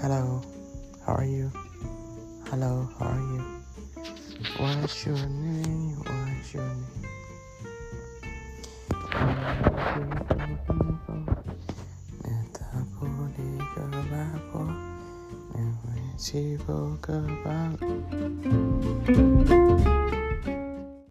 Hello, how are you? Hello, how are you? What's your name? What's your name?